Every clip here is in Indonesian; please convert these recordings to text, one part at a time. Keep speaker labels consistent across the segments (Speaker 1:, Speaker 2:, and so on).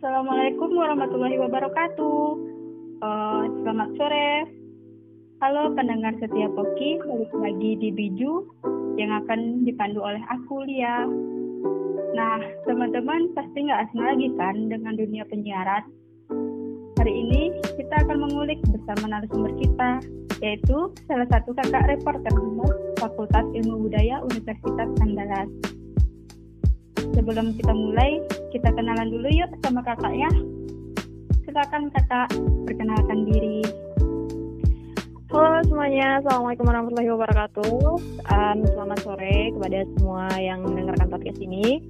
Speaker 1: Assalamualaikum warahmatullahi wabarakatuh. Uh, selamat sore. Halo pendengar setia Poki, balik lagi di Biju yang akan dipandu oleh aku Lia. Nah, teman-teman pasti nggak asing lagi kan dengan dunia penyiaran. Hari ini kita akan mengulik bersama narasumber kita, yaitu salah satu kakak reporter Fakultas Ilmu Budaya Universitas Andalas. Sebelum kita mulai, kita kenalan dulu yuk sama kakaknya. Silakan kakak perkenalkan diri.
Speaker 2: Halo semuanya, Assalamualaikum warahmatullahi wabarakatuh. Um, selamat sore kepada semua yang mendengarkan podcast ini.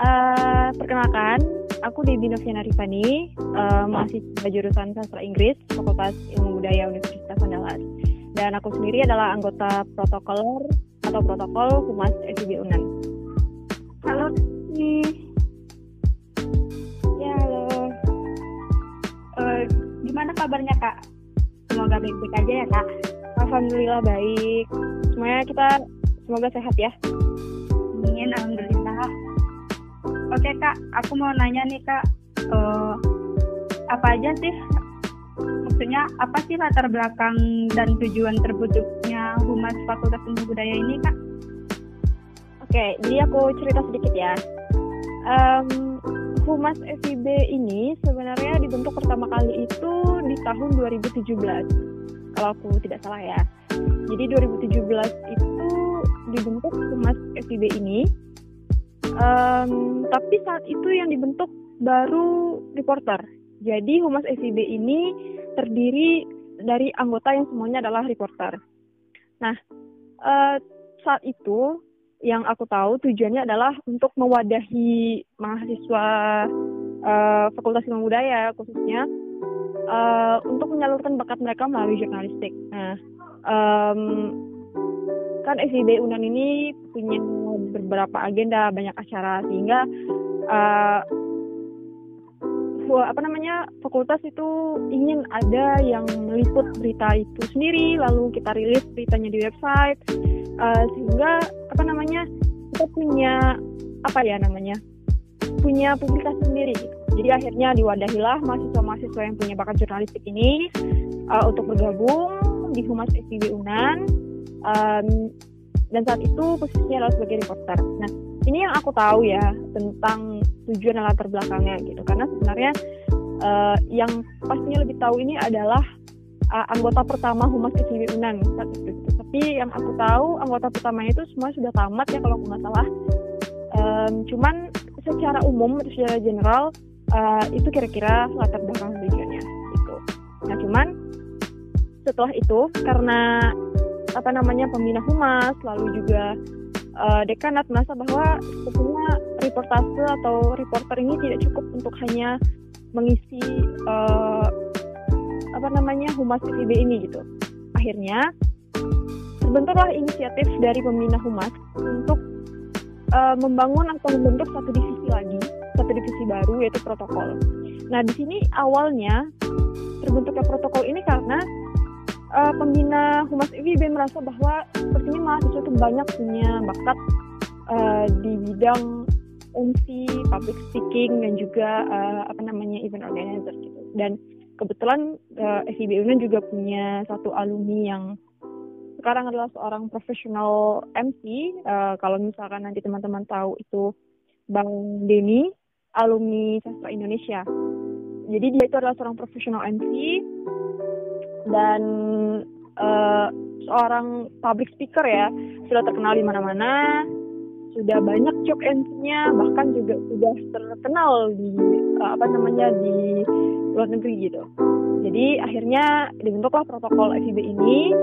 Speaker 2: Uh, perkenalkan, aku Debbie Noviana Rifani, uh, mahasiswa jurusan Sastra Inggris, Fakultas Ilmu Budaya Universitas Andalas. Dan aku sendiri adalah anggota protokoler atau protokol Humas FIB UNAN.
Speaker 1: Halo, Ya, halo. Uh, gimana kabarnya, Kak? Semoga baik-baik aja ya, Kak.
Speaker 2: Alhamdulillah baik. Semuanya kita semoga sehat ya.
Speaker 1: Amin, Alhamdulillah. Oke, Kak. Aku mau nanya nih, Kak. Uh, apa aja sih maksudnya apa sih latar belakang dan tujuan terbentuknya Humas Fakultas Ilmu Budaya ini, Kak?
Speaker 2: Oke, jadi aku cerita sedikit ya um, Humas FIB ini sebenarnya dibentuk pertama kali itu di tahun 2017 kalau aku tidak salah ya. Jadi 2017 itu dibentuk Humas FIB ini. Um, tapi saat itu yang dibentuk baru reporter. Jadi Humas FIB ini terdiri dari anggota yang semuanya adalah reporter. Nah, uh, saat itu yang aku tahu tujuannya adalah untuk mewadahi mahasiswa uh, Fakultas Ilmu Budaya khususnya uh, untuk menyalurkan bakat mereka melalui jurnalistik. Nah, um, kan FIB Unan ini punya beberapa agenda, banyak acara sehingga uh, apa namanya fakultas itu ingin ada yang meliput berita itu sendiri, lalu kita rilis beritanya di website uh, sehingga apa namanya kita punya apa ya namanya punya publikasi sendiri jadi akhirnya diwadahilah mahasiswa-mahasiswa yang punya bakat jurnalistik ini uh, untuk bergabung di Humas FIB Unan um, dan saat itu posisinya adalah sebagai reporter. Nah ini yang aku tahu ya tentang tujuan dan latar belakangnya gitu karena sebenarnya uh, yang pastinya lebih tahu ini adalah uh, anggota pertama Humas FIB Unan saat itu. Tapi yang aku tahu anggota pertama itu semua sudah tamat ya kalau nggak salah. Um, cuman secara umum secara general uh, itu kira-kira latar belakang tujuannya itu. Nah cuman setelah itu karena apa namanya pembina humas lalu juga uh, dekanat merasa bahwa sebetulnya reportase atau reporter ini tidak cukup untuk hanya mengisi uh, apa namanya humas FIB ini gitu. Akhirnya terbentuklah inisiatif dari pembina humas untuk uh, membangun atau membentuk satu divisi lagi, satu divisi baru yaitu protokol. Nah di sini awalnya terbentuknya protokol ini karena uh, pembina humas FIB merasa bahwa sepertinya mahasiswa itu banyak punya bakat uh, di bidang MC, public speaking dan juga uh, apa namanya event organizer gitu. Dan kebetulan uh, eh, FIB Unan juga punya satu alumni yang sekarang adalah seorang profesional MC. Uh, eh, kalau misalkan nanti teman-teman tahu itu Bang Denny, alumni sastra Indonesia. Jadi dia itu adalah seorang profesional MC dan uh, seorang public speaker ya, sudah terkenal di mana-mana, sudah banyak job MC-nya, bahkan juga sudah terkenal di uh, apa namanya di luar negeri gitu. Jadi akhirnya dibentuklah protokol FIB ini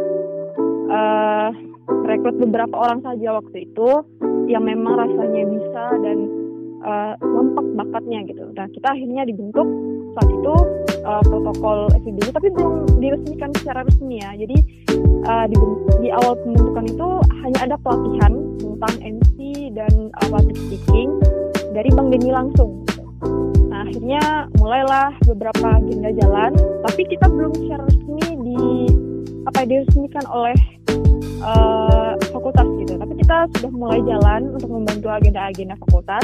Speaker 2: uh, rekrut beberapa orang saja waktu itu yang memang rasanya bisa dan uh, lompat bakatnya gitu. Nah kita akhirnya dibentuk saat itu uh, protokol FIB ini tapi belum diresmikan secara resmi ya. Jadi uh, di, di awal pembentukan itu hanya ada pelatihan tentang MC dan uh, public speaking dari Bang Denny langsung akhirnya mulailah beberapa agenda jalan, tapi kita belum secara resmi di apa diresmikan oleh uh, fakultas gitu. Tapi kita sudah mulai jalan untuk membantu agenda-agenda fakultas.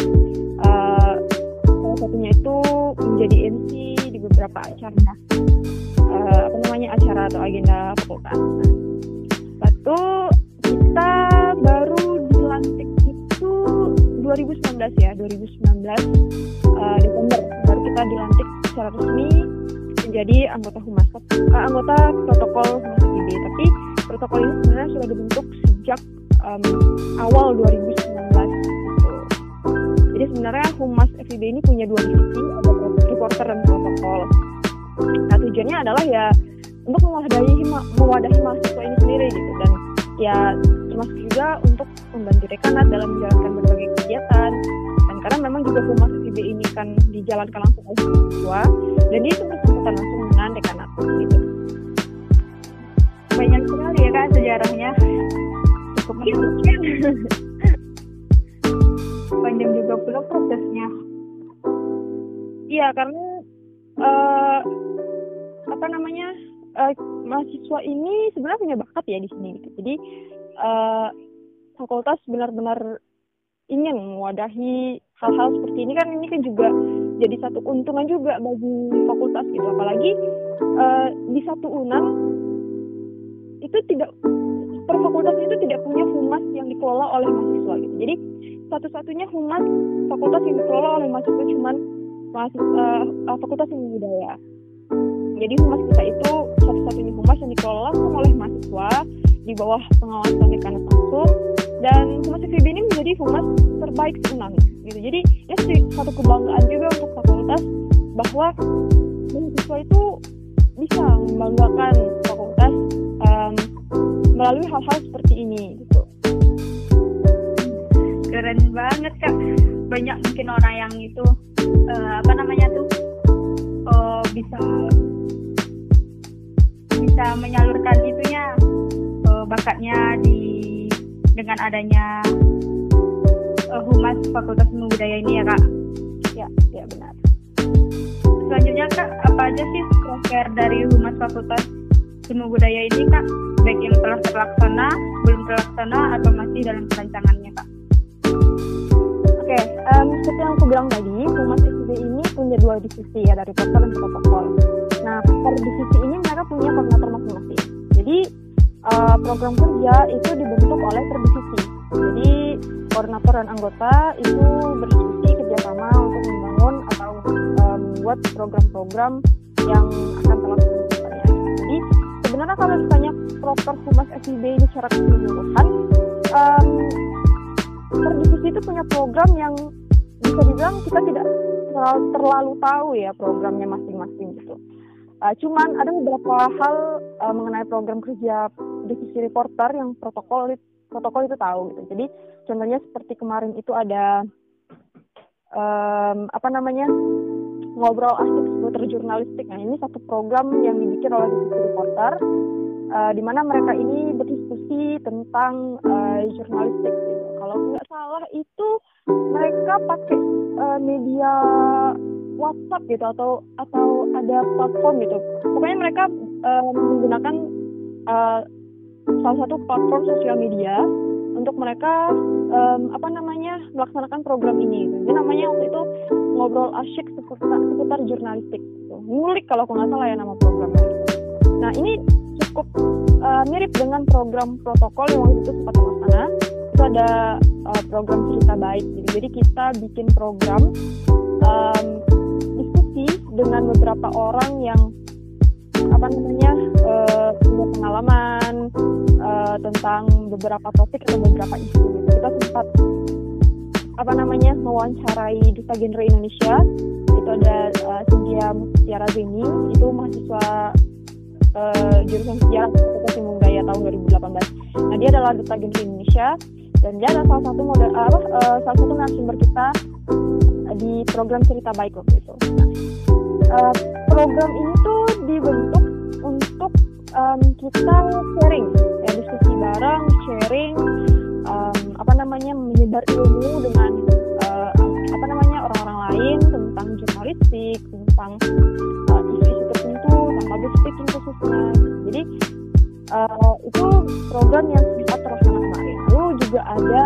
Speaker 2: Uh, salah satunya itu menjadi MC di beberapa acara uh, apa namanya acara atau agenda fakultas. Satu kita 2019 ya 2019 uh, Desember baru kita dilantik secara resmi menjadi anggota humas uh, anggota protokol humas IB tapi protokol ini sebenarnya sudah dibentuk sejak um, awal 2019 gitu. Jadi sebenarnya humas FIB ini punya dua divisi, reporter dan protokol. Nah tujuannya adalah ya untuk mewadahi mewadahi mahasiswa ini sendiri gitu dan ya termasuk juga untuk membantu dekanat dalam menjalankan berbagai kegiatan. Dan karena memang juga humas FIB ini kan dijalankan langsung oleh mahasiswa dan dia itu bersangkutan langsung dengan dekanat gitu.
Speaker 1: Banyak sekali ya kak sejarahnya. Cukup menyenangkan panjang juga pula prosesnya.
Speaker 2: Iya karena uh, apa namanya uh, mahasiswa ini sebenarnya punya bakat ya di sini gitu. jadi uh, fakultas benar-benar ingin mewadahi hal-hal seperti ini kan ini kan juga jadi satu keuntungan juga bagi fakultas gitu apalagi uh, di satu unam itu tidak per fakultas itu tidak punya humas yang dikelola oleh mahasiswa gitu. Jadi satu-satunya humas fakultas yang dikelola oleh mahasiswa cuman mahasiswa uh, fakultas ilmu budaya. Jadi humas kita itu di bawah pengawasan dekan langsung dan humas FIB ini menjadi humas terbaik seunang gitu. Jadi ya satu kebanggaan juga untuk fakultas bahwa mahasiswa itu bisa membanggakan fakultas um, melalui hal-hal seperti ini gitu.
Speaker 1: Keren banget kak. Banyak mungkin orang yang itu uh, apa namanya tuh uh, bisa bisa menyalurkan itunya uh, bakatnya di dengan adanya uh, humas Fakultas Ilmu Budaya ini ya kak.
Speaker 2: Ya, ya benar.
Speaker 1: Selanjutnya kak, apa aja sih proker dari humas Fakultas Ilmu Budaya ini kak? baik yang telah terlaksana, belum terlaksana, atau masih dalam perancangannya, Kak?
Speaker 2: Oke, okay, um, seperti yang aku bilang tadi, Humas FIB ini punya dua divisi ya, dari protokol dan protokol. Nah, per divisi ini mereka punya koordinator masing-masing. Jadi, uh, program kerja itu dibentuk oleh per divisi. Jadi, koordinator dan anggota itu berdiskusi kerjasama untuk membangun atau um, membuat program-program yang akan terlaksana. Jadi, sebenarnya kalau ditanya proper humas FIB ini secara keseluruhan um, itu punya program yang bisa dibilang kita tidak terlalu, terlalu tahu ya programnya masing-masing gitu. Uh, cuman ada beberapa hal uh, mengenai program kerja divisi reporter yang protokol protokol itu tahu gitu. Jadi contohnya seperti kemarin itu ada um, apa namanya ngobrol asik seputar jurnalistik. Nah ini satu program yang dibikin oleh divisi reporter, uh, di mana mereka ini berdiskusi tentang uh, jurnalistik. Gitu. Kalau nggak salah itu mereka pakai uh, media WhatsApp gitu atau atau ada platform gitu. Pokoknya mereka uh, menggunakan salah satu platform sosial media untuk mereka um, apa namanya melaksanakan program ini. Jadi namanya waktu itu ngobrol asyik seputar, seputar jurnalistik. Gitu. Ngulik kalau aku nggak salah ya nama programnya. Nah ini cukup uh, mirip dengan program protokol yang waktu itu sempat terlaksana. Itu ada uh, program cerita baik. Gitu. Jadi kita bikin program um, diskusi dengan beberapa orang yang apa namanya punya pengalaman uh, tentang beberapa topik atau beberapa isu gitu. kita sempat apa namanya mewawancarai duta genre Indonesia. Itu ada uh, Cynthia Zeni itu mahasiswa uh, jurusan sejarah Fakultas Ilmu Budaya tahun 2018 nah dia adalah duta genre Indonesia. Dan dia adalah salah satu model apa uh, salah satu narasumber kita di program cerita baik waktu itu. Uh, program ini um, kita sharing ya diskusi bareng sharing um, apa namanya menyebar ilmu dengan uh, apa namanya orang-orang lain tentang jurnalistik tentang uh, isu-isu tertentu tentang public speaking khususnya. Jadi uh, itu program yang sempat terlaksana kemarin. Lalu juga ada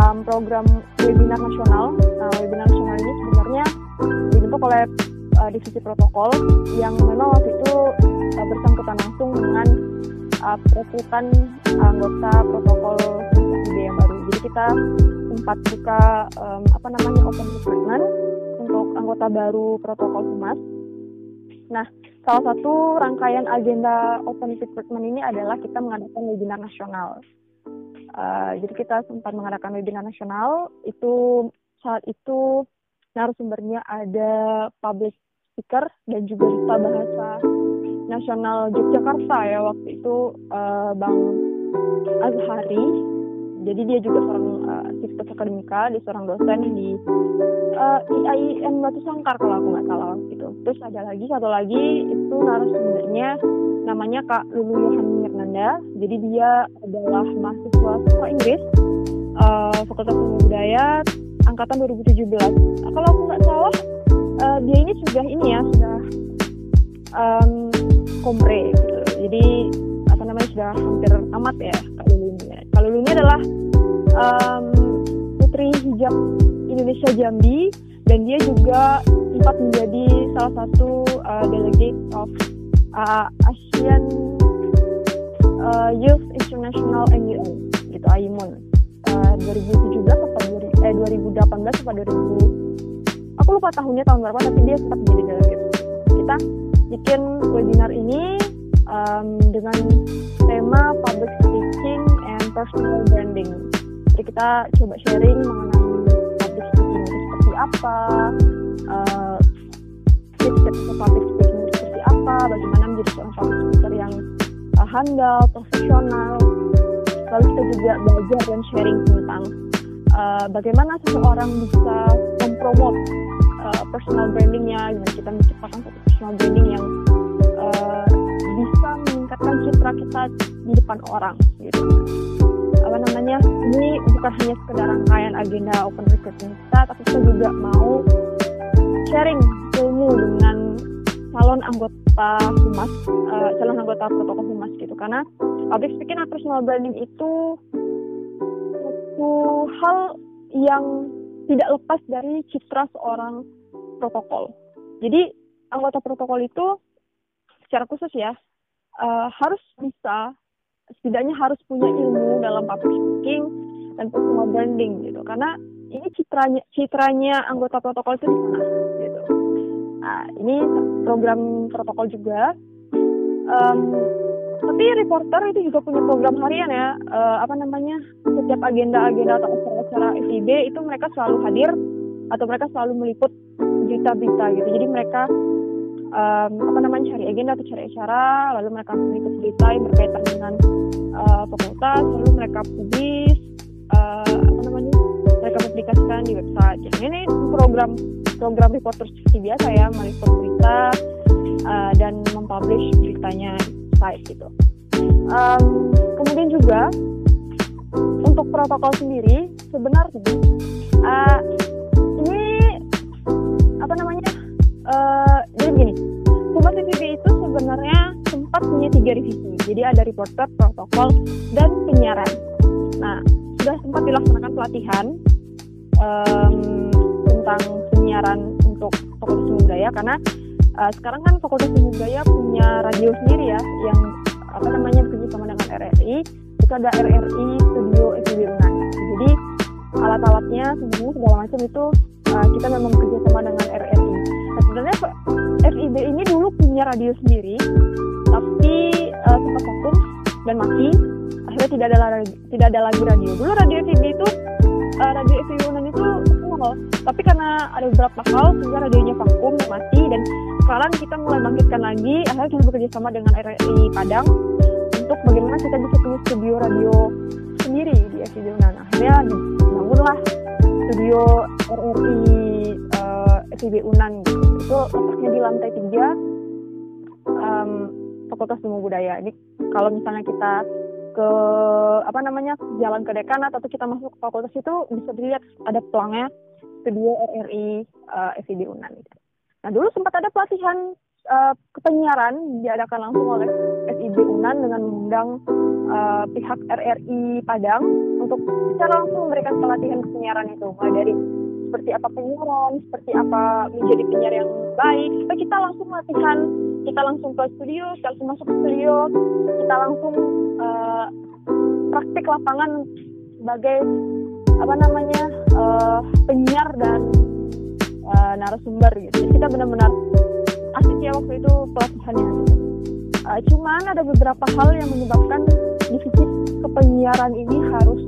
Speaker 2: um, program webinar nasional. Nah webinar nasional ini sebenarnya dibentuk oleh uh, divisi protokol yang memang waktu itu uh, bersangkutan langsung dengan uh, perekrutan anggota protokol FIB yang baru. Jadi kita sempat buka um, apa namanya open recruitment untuk anggota baru protokol humas. Nah, salah satu rangkaian agenda open recruitment ini adalah kita mengadakan webinar nasional. Uh, jadi kita sempat mengadakan webinar nasional itu saat itu narasumbernya ada public speaker dan juga duta bahasa nasional Yogyakarta ya waktu itu uh, Bang Azhari. Jadi dia juga seorang uh, sivitas akademika, dia seorang dosen di uh, IAIN Batu Sangkar kalau aku nggak salah gitu. Terus ada lagi satu lagi itu narasumbernya namanya Kak Lulu Yohan Mirnanda. Jadi dia adalah mahasiswa sastra Inggris uh, Fakultas Ilmu Budaya angkatan 2017. Nah, kalau aku nggak salah uh, dia ini sudah ini ya sudah um, kompre gitu. Jadi apa namanya sudah hampir tamat ya Kak Lulu ini. Kak Lulu ini adalah um, putri hijab Indonesia Jambi dan dia juga sempat menjadi salah satu uh, delegate of uh, Asian uh, Youth International MUN gitu AIMUN uh, 2017 atau eh 2018 atau 2000 aku lupa tahunnya tahun berapa tapi dia sempat menjadi delegate kita bikin webinar ini um, dengan tema public speaking and personal branding. Jadi kita coba sharing mengenai public speaking itu seperti apa uh, tips-tips public speaking itu seperti apa bagaimana menjadi seorang public speaker yang uh, handal profesional. Lalu kita juga belajar dan sharing tentang uh, bagaimana seseorang bisa mempromot uh, personal brandingnya gimana kita menciptakan satu personal branding yang uh, bisa meningkatkan citra kita di depan orang gitu. Apa namanya? Ini bukan hanya sekedar rangkaian agenda open recruitment kita tapi kita juga mau sharing ilmu dengan calon anggota humas uh, calon anggota protokol humas gitu. Karena public speaking atau personal branding itu satu hal yang tidak lepas dari citra seorang protokol. Jadi anggota protokol itu secara khusus ya uh, harus bisa setidaknya harus punya ilmu dalam public speaking dan personal branding gitu karena ini citranya citranya anggota protokol itu di sana gitu. Nah ini program protokol juga. Um, tapi reporter itu juga punya program harian ya. Uh, apa namanya? Setiap agenda-agenda atau acara-acara FIB itu mereka selalu hadir atau mereka selalu meliput berita-berita gitu. Jadi mereka um, apa namanya cari agenda atau cari acara lalu mereka meliput berita yang berkaitan dengan uh, fakultas lalu mereka publis uh, apa namanya mereka publikasikan di website. Jadi ini program program reporter seperti biasa ya meliput berita uh, dan mempublish beritanya site gitu. Um, kemudian juga untuk protokol sendiri sebenarnya uh, ini apa namanya uh, jadi begini Humas TVB itu sebenarnya sempat punya tiga divisi jadi ada reporter, protokol, dan penyiaran. Nah sudah sempat dilaksanakan pelatihan um, tentang penyiaran untuk Fakultas Budaya karena uh, sekarang kan Fakultas Budaya punya radio sendiri ya yang apa namanya bekerja sama dengan RRI itu ada RRI Studio Unan jadi alat-alatnya sebenarnya segala macam itu uh, kita memang bekerja sama dengan RRI nah sebenarnya FIB ini dulu punya radio sendiri tapi uh, sempat vakum dan mati. Akhirnya tidak ada tidak ada lagi radio. Dulu radio FIB itu uh, radio FIB Unan itu nol tapi karena ada beberapa hal sehingga radionya vakum mati dan sekarang kita mulai bangkitkan lagi. Akhirnya kita bekerja sama dengan RRI Padang untuk bagaimana kita bisa punya studio radio sendiri di FIB Unan akhirnya dibangunlah studio RRI uh, FIB Unan. Itu letaknya di lantai tiga um, Fakultas Ilmu Budaya. Ini kalau misalnya kita ke apa namanya jalan ke dekanat atau kita masuk ke fakultas itu bisa dilihat ada pelangnya kedua RRI uh, FIB Unan. gitu. Nah dulu sempat ada pelatihan uh, kepenyiaran diadakan langsung oleh FIB Unan dengan mengundang uh, pihak RRI Padang untuk secara langsung memberikan pelatihan kepenyiaran itu mulai dari seperti apa penyiaran, seperti apa menjadi penyiar yang baik. Kita langsung latihan, kita langsung ke studio, kita langsung masuk ke studio, kita langsung uh, praktik lapangan sebagai apa namanya uh, penyiar dan uh, narasumber gitu. Jadi kita benar-benar asik ya waktu itu pelatihannya. Uh, cuman ada beberapa hal yang menyebabkan divisi kepenyiaran ini harus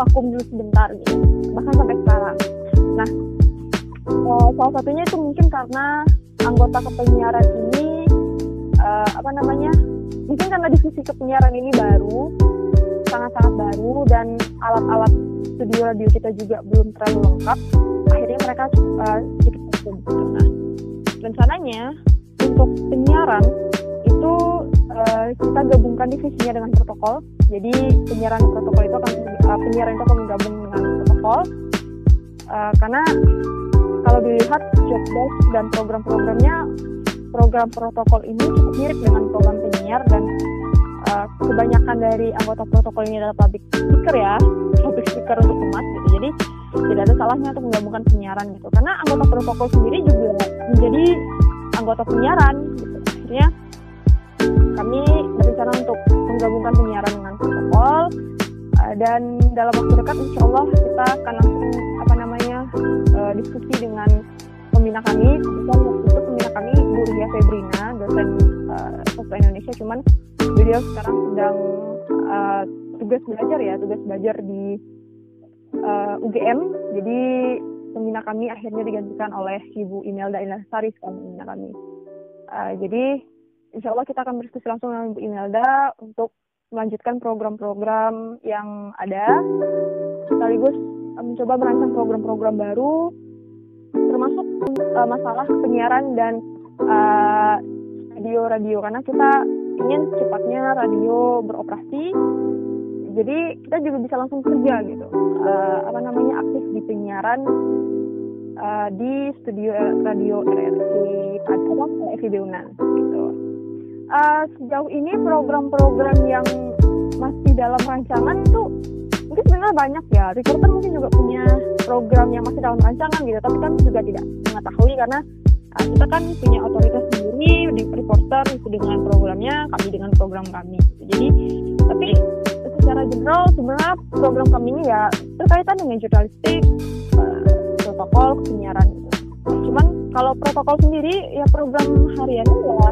Speaker 2: vakum dulu sebentar gitu bahkan sampai sekarang nah uh, salah satunya itu mungkin karena anggota kepenyiaran ini uh, apa namanya mungkin karena divisi kepenyiaran ini baru sangat-sangat baru dan alat-alat studio radio kita juga belum terlalu lengkap mereka uh, sedikit vakum gitu nah rencananya untuk penyiaran itu uh, kita gabungkan divisinya dengan protokol. Jadi penyiaran protokol itu akan uh, penyiaran itu akan menggabung dengan protokol. Uh, karena kalau dilihat job desk dan program-programnya program protokol ini cukup mirip dengan program penyiar dan uh, kebanyakan dari anggota protokol ini adalah public speaker ya public speaker untuk jadi tidak ada salahnya untuk menggabungkan penyiaran gitu. Karena anggota protokol sendiri juga menjadi anggota penyiaran gitu. Akhirnya kami berencana untuk menggabungkan penyiaran dengan protokol uh, dan dalam waktu dekat insya Allah kita akan langsung apa namanya uh, diskusi dengan pembina kami. Waktu itu pembina kami Bu Ria Febrina dosen uh, Indonesia. Cuman beliau sekarang sedang uh, tugas belajar ya tugas belajar di uh, UGM jadi pembina kami akhirnya digantikan oleh Ibu Imelda Inasari sekarang pembina kami. Uh, jadi insya Allah kita akan berdiskusi langsung dengan Bu Imelda untuk melanjutkan program-program yang ada, sekaligus eh, mencoba merancang program-program baru, termasuk uh, masalah penyiaran dan radio-radio. Karena kita ingin cepatnya radio beroperasi jadi kita juga bisa langsung kerja gitu uh, apa namanya aktif di penyiaran uh, di studio radio RRI apa FIB Unan gitu uh, sejauh ini program-program yang masih dalam rancangan itu mungkin sebenarnya banyak ya. Reporter mungkin juga punya program yang masih dalam rancangan gitu, tapi kan juga tidak mengetahui karena uh, kita kan punya otoritas sendiri di reporter itu dengan programnya, kami dengan program kami. Jadi tapi secara general sebenarnya program kami ini ya berkaitan dengan jurnalistik, uh, protokol, penyiaran gitu. Cuman kalau protokol sendiri ya program harian ya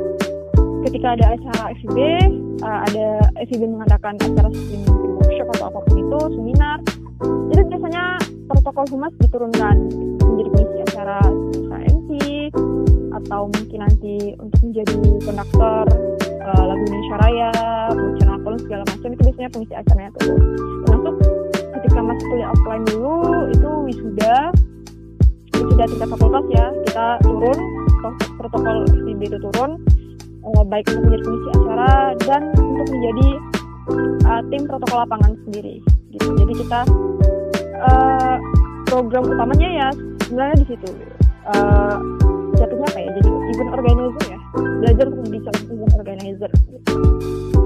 Speaker 2: ketika ada acara FIB, uh, ada FIB mengadakan acara seperti workshop atau apa pun itu, seminar, itu biasanya protokol humas diturunkan menjadi pengisi acara MC atau mungkin nanti untuk menjadi konduktor uh, lagu Indonesia Raya, kolom segala macam itu biasanya pengisi acaranya tuh. Termasuk ketika masih kuliah offline dulu itu wisuda wisuda tingkat fakultas ya kita turun protokol FIB itu turun uh, baik untuk menjadi komisi acara dan untuk menjadi uh, tim protokol lapangan sendiri gitu. Jadi kita uh, program utamanya ya sebenarnya di situ uh, jatuhnya apa ya jadi event organizer ya belajar untuk menjadi event organizer.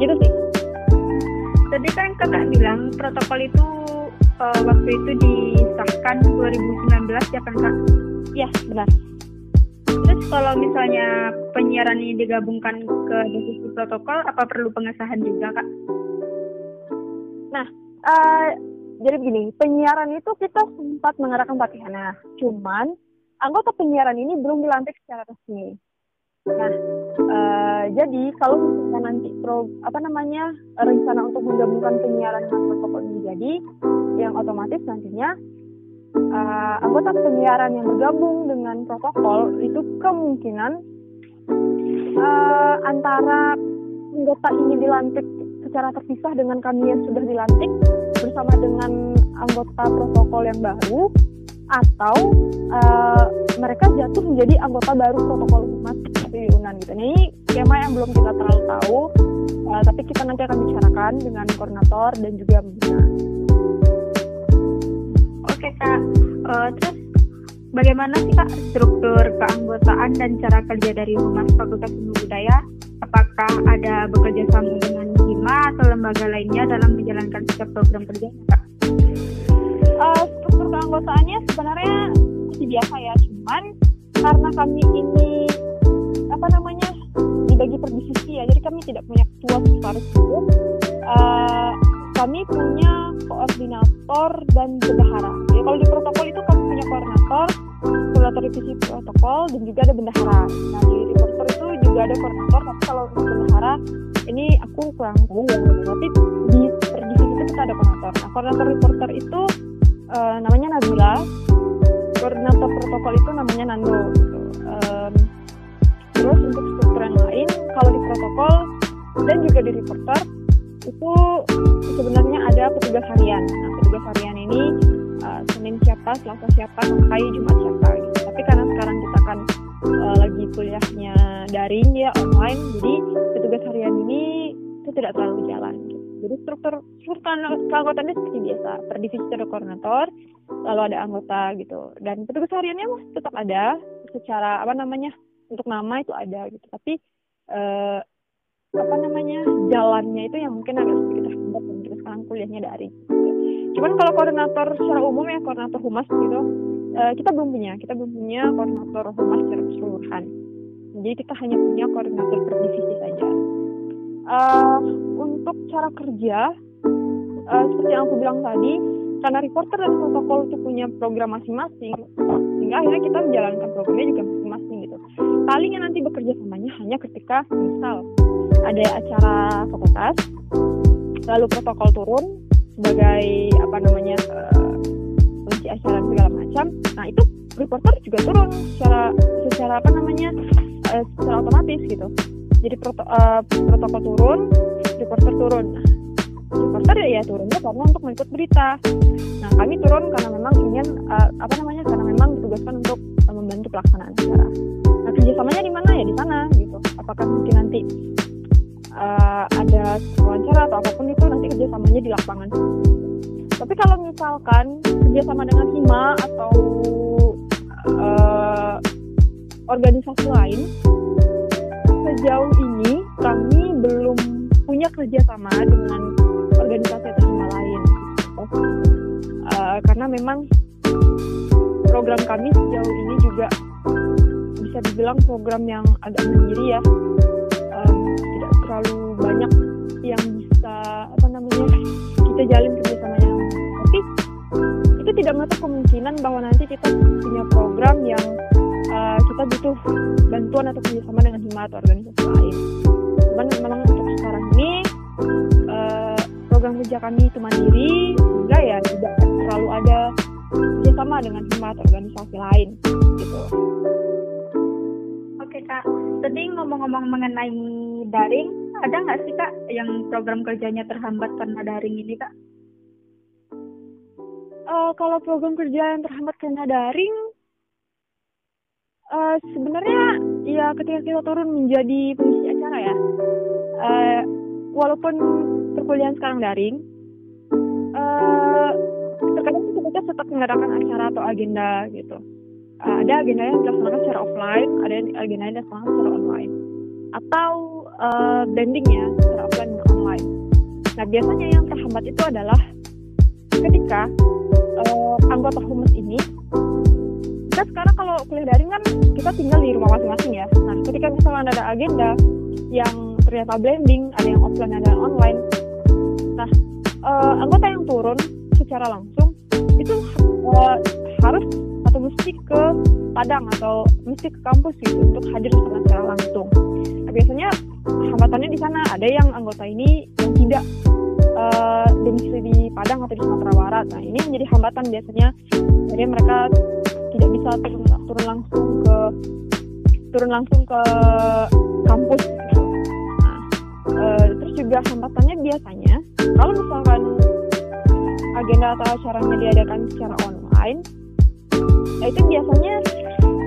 Speaker 2: Gitu sih
Speaker 1: tadi kan kakak bilang protokol itu uh, waktu itu disahkan 2019 ya kan kak?
Speaker 2: Iya benar.
Speaker 1: Terus kalau misalnya penyiaran ini digabungkan ke divisi protokol, apa perlu pengesahan juga, Kak?
Speaker 2: Nah, uh, jadi begini, penyiaran itu kita sempat mengadakan pelatihan. Nah, cuman anggota penyiaran ini belum dilantik secara resmi. Nah, uh, jadi kalau misalnya nanti pro apa namanya rencana untuk menggabungkan penyiaran dengan protokol ini jadi, yang otomatis nantinya uh, anggota penyiaran yang bergabung dengan protokol itu kemungkinan uh, antara anggota ini dilantik secara terpisah dengan kami yang sudah dilantik bersama dengan anggota protokol yang baru atau uh, mereka jatuh menjadi anggota baru protokol humas di Unan gitu. Nah, ini skema yang belum kita terlalu tahu, uh, tapi kita nanti akan bicarakan dengan koordinator dan juga pembina.
Speaker 1: Oke kak, uh, terus bagaimana sih kak struktur keanggotaan dan cara kerja dari Humas Fakultas Ilmu Budaya? Apakah ada bekerja sama dengan HIMA atau lembaga lainnya dalam menjalankan setiap program kerjanya kak?
Speaker 2: Uh, struktur keanggotaannya sebenarnya kami ini apa namanya dibagi per divisi ya. Jadi kami tidak punya ketua sekretaris itu. Uh, kami punya koordinator dan bendahara. Ya kalau di protokol itu kami punya koordinator koordinator divisi protokol dan juga ada bendahara. Nah di reporter itu juga ada koordinator tapi kalau untuk bendahara ini aku kurang tahu ya. Tapi di per divisi itu kita ada koordinator. Nah koordinator reporter itu uh, namanya Nabila. Koordinator protokol itu namanya Nando gitu. um, terus untuk struktur yang lain kalau di protokol dan juga di reporter itu sebenarnya ada petugas harian nah petugas harian ini uh, Senin siapa Selasa siapa sampai Jumat siapa gitu. tapi karena sekarang kita kan uh, lagi kuliahnya daring ya online jadi petugas harian ini itu tidak terlalu jalan gitu. Jadi struktur struktur keanggotaannya seperti biasa. Per divisi ada koordinator, lalu ada anggota gitu. Dan petugas hariannya tetap ada secara apa namanya untuk nama itu ada gitu. Tapi eh, apa namanya jalannya itu yang mungkin agak sedikit terhambat dan sekarang kuliahnya dari. Gitu. Cuman kalau koordinator secara umum ya koordinator humas gitu eh, kita belum punya. Kita belum punya koordinator humas secara keseluruhan. Jadi kita hanya punya koordinator per divisi saja. Uh, untuk cara kerja, uh, seperti yang aku bilang tadi, karena reporter dan protokol itu punya program masing-masing, sehingga akhirnya kita menjalankan programnya juga Palingnya nanti bekerja samanya hanya ketika misal ada acara fakultas, lalu protokol turun sebagai apa namanya uh, acara segala macam. Nah itu reporter juga turun secara secara apa namanya uh, secara otomatis gitu. Jadi proto, uh, protokol turun, reporter turun. Nah, reporter ya, ya turunnya karena untuk meliput berita. Nah kami turun karena memang ingin uh, apa namanya karena memang ditugaskan untuk uh, membantu pelaksanaan acara. Kerjasamanya di mana ya di sana gitu. Apakah mungkin nanti uh, ada wawancara atau apa pun itu nanti kerjasamanya di lapangan. Tapi kalau misalkan kerjasama dengan hima atau uh, organisasi lain, sejauh ini kami belum punya kerjasama dengan organisasi atau hima lain. Uh, karena memang program kami sejauh ini juga bisa dibilang program yang agak mandiri ya, um, tidak terlalu banyak yang bisa apa namanya kita jalin yang tapi itu tidak menutup kemungkinan bahwa nanti kita punya program yang uh, kita butuh bantuan atau kerjasama dengan hima atau organisasi lain. Cuman memang untuk sekarang ini uh, program kerja kami itu mandiri, sehingga ya tidak terlalu ada kerjasama dengan hima atau organisasi lain gitu.
Speaker 1: Oke kak, tadi ngomong-ngomong mengenai daring, ada nggak sih kak yang program kerjanya terhambat karena daring ini kak?
Speaker 2: Uh, kalau program kerja yang terhambat karena daring, uh, sebenarnya ya ketika kita turun menjadi pengisi acara ya, uh, walaupun perkuliahan sekarang daring, uh, terkadang kita tetap mengadakan acara atau agenda gitu. Ada agenda yang dilaksanakan secara offline, ada agenda dilaksanakan secara online, atau uh, blending ya secara offline dan online. Nah biasanya yang terhambat itu adalah ketika uh, anggota humas ini kita sekarang kalau kuliah daring kan kita tinggal di rumah masing-masing ya. Nah, ketika misalnya ada agenda yang ternyata blending, ada yang offline, ada yang online. Nah, uh, anggota yang turun secara langsung itu uh, harus atau mesti ke Padang atau mesti ke kampus gitu untuk hadir secara langsung. Nah, biasanya hambatannya di sana ada yang anggota ini yang tidak uh, domisili di Padang atau di Sumatera Barat. Nah, ini menjadi hambatan biasanya. Jadi mereka tidak bisa turun, turun langsung ke turun langsung ke kampus. Nah, e, terus juga hambatannya biasanya kalau misalkan agenda atau acaranya diadakan secara online, ya itu biasanya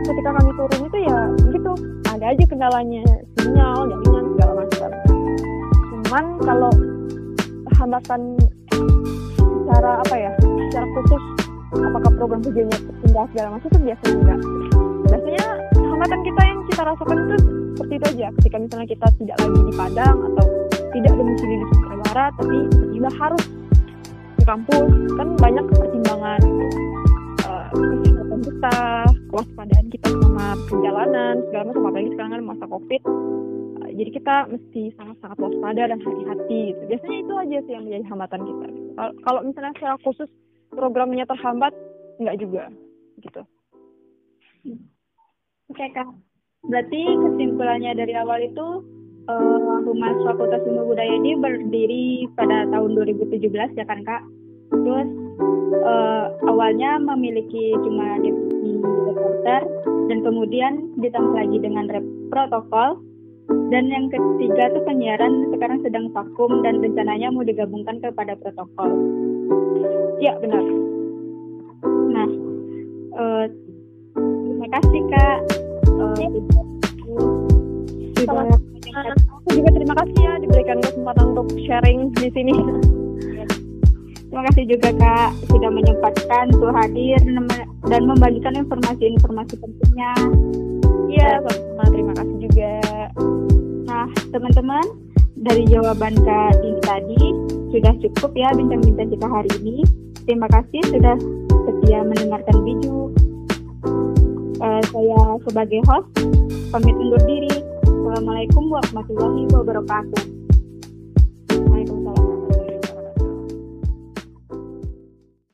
Speaker 2: ketika kami turun itu ya gitu. Ada aja kendalanya sinyal, jaringan segala macam. Cuman kalau hambatan secara apa ya, secara khusus apakah program kerjanya pindah segala macam itu biasanya enggak. Biasanya hambatan kita yang kita rasakan itu seperti itu aja. Ketika misalnya kita tidak lagi di Padang atau tidak domisili di Sumatera Barat tapi tiba harus ke kampus kan banyak pertimbangan uh, kesehatan kita kewaspadaan kita sama perjalanan segala macam. Apalagi sekarang kan masa covid. Uh, jadi kita mesti sangat-sangat waspada dan hati-hati gitu. Biasanya itu aja sih yang menjadi hambatan kita. Kalau misalnya secara khusus programnya terhambat nggak juga gitu.
Speaker 1: Oke okay, kak. Berarti kesimpulannya dari awal itu uh, Humas Fakultas Ilmu Budaya ini berdiri pada tahun 2017 ya kan kak? Terus uh, awalnya memiliki cuma divisi reporter dan kemudian ditambah lagi dengan rep protokol dan yang ketiga itu penyiaran sekarang sedang vakum dan rencananya mau digabungkan kepada protokol.
Speaker 2: Ya benar.
Speaker 1: Nah, uh, terima kasih kak. Uh,
Speaker 2: sudah Aku juga terima kasih ya diberikan kesempatan untuk sharing di sini.
Speaker 1: Terima kasih juga Kak sudah menyempatkan untuk hadir dan membagikan informasi-informasi pentingnya.
Speaker 2: Iya, terima kasih juga.
Speaker 1: Nah, teman-teman, dari jawaban Kak Dini tadi sudah cukup ya bincang-bincang kita hari ini. Terima kasih sudah setia mendengarkan Biju. Uh, saya sebagai host pamit undur diri. Assalamualaikum warahmatullahi wabarakatuh.